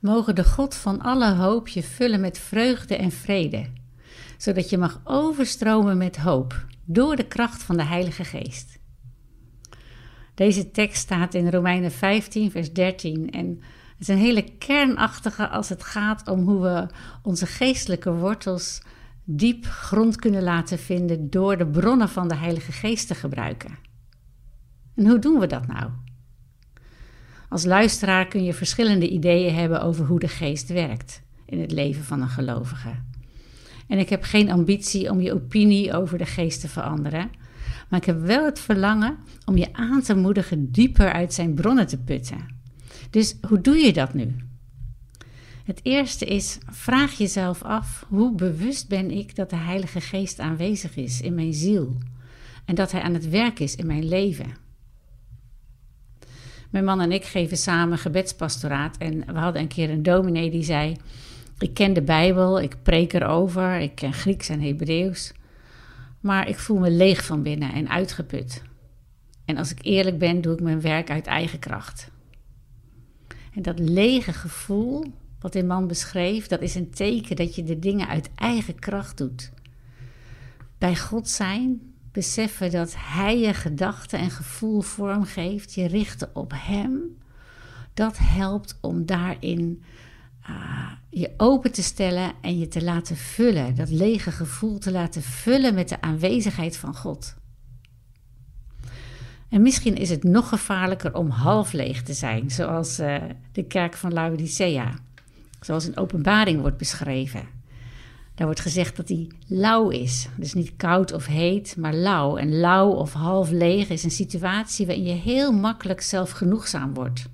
Mogen de God van alle hoop je vullen met vreugde en vrede, zodat je mag overstromen met hoop door de kracht van de Heilige Geest. Deze tekst staat in Romeinen 15, vers 13 en het is een hele kernachtige als het gaat om hoe we onze geestelijke wortels diep grond kunnen laten vinden door de bronnen van de Heilige Geest te gebruiken. En hoe doen we dat nou? Als luisteraar kun je verschillende ideeën hebben over hoe de geest werkt in het leven van een gelovige. En ik heb geen ambitie om je opinie over de geest te veranderen, maar ik heb wel het verlangen om je aan te moedigen dieper uit zijn bronnen te putten. Dus hoe doe je dat nu? Het eerste is, vraag jezelf af, hoe bewust ben ik dat de Heilige Geest aanwezig is in mijn ziel en dat Hij aan het werk is in mijn leven? Mijn man en ik geven samen gebedspastoraat en we hadden een keer een dominee die zei, ik ken de Bijbel, ik preek erover, ik ken Grieks en Hebreeuws, maar ik voel me leeg van binnen en uitgeput. En als ik eerlijk ben, doe ik mijn werk uit eigen kracht. En dat lege gevoel, wat die man beschreef, dat is een teken dat je de dingen uit eigen kracht doet. Bij God zijn, beseffen dat Hij je gedachten en gevoel vormgeeft, je richten op Hem, dat helpt om daarin uh, je open te stellen en je te laten vullen, dat lege gevoel te laten vullen met de aanwezigheid van God. En misschien is het nog gevaarlijker om half leeg te zijn, zoals uh, de kerk van Laodicea, zoals in openbaring wordt beschreven. Daar wordt gezegd dat hij lauw is. Dus niet koud of heet, maar lauw. En lauw of half leeg is een situatie waarin je heel makkelijk zelfgenoegzaam wordt.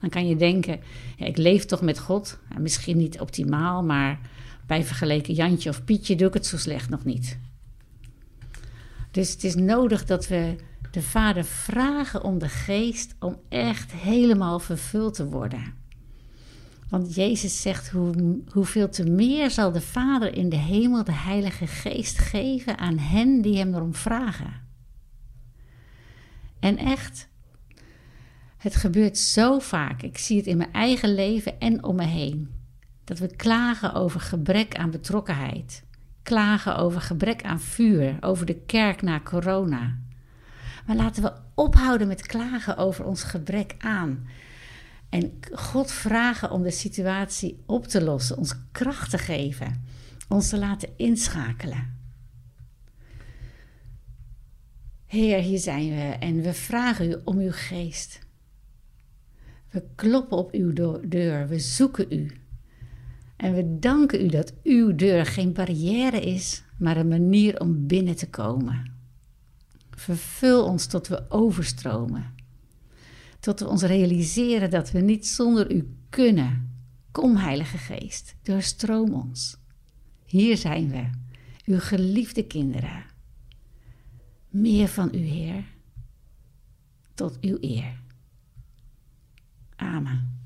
Dan kan je denken, ja, ik leef toch met God. misschien niet optimaal, maar bij vergeleken Jantje of Pietje doe ik het zo slecht nog niet. Dus het is nodig dat we de Vader vragen om de geest om echt helemaal vervuld te worden. Want Jezus zegt, hoe, hoeveel te meer zal de Vader in de hemel de Heilige Geest geven aan hen die hem erom vragen. En echt, het gebeurt zo vaak. Ik zie het in mijn eigen leven en om me heen. Dat we klagen over gebrek aan betrokkenheid. Klagen over gebrek aan vuur, over de kerk na corona. Maar laten we ophouden met klagen over ons gebrek aan. En God vragen om de situatie op te lossen, ons kracht te geven, ons te laten inschakelen. Heer, hier zijn we en we vragen u om uw geest. We kloppen op uw deur, we zoeken u. En we danken u dat uw deur geen barrière is, maar een manier om binnen te komen. Vervul ons tot we overstromen tot we ons realiseren dat we niet zonder u kunnen. Kom, Heilige Geest, doorstroom ons. Hier zijn we, uw geliefde kinderen. Meer van u, Heer, tot uw eer. Amen.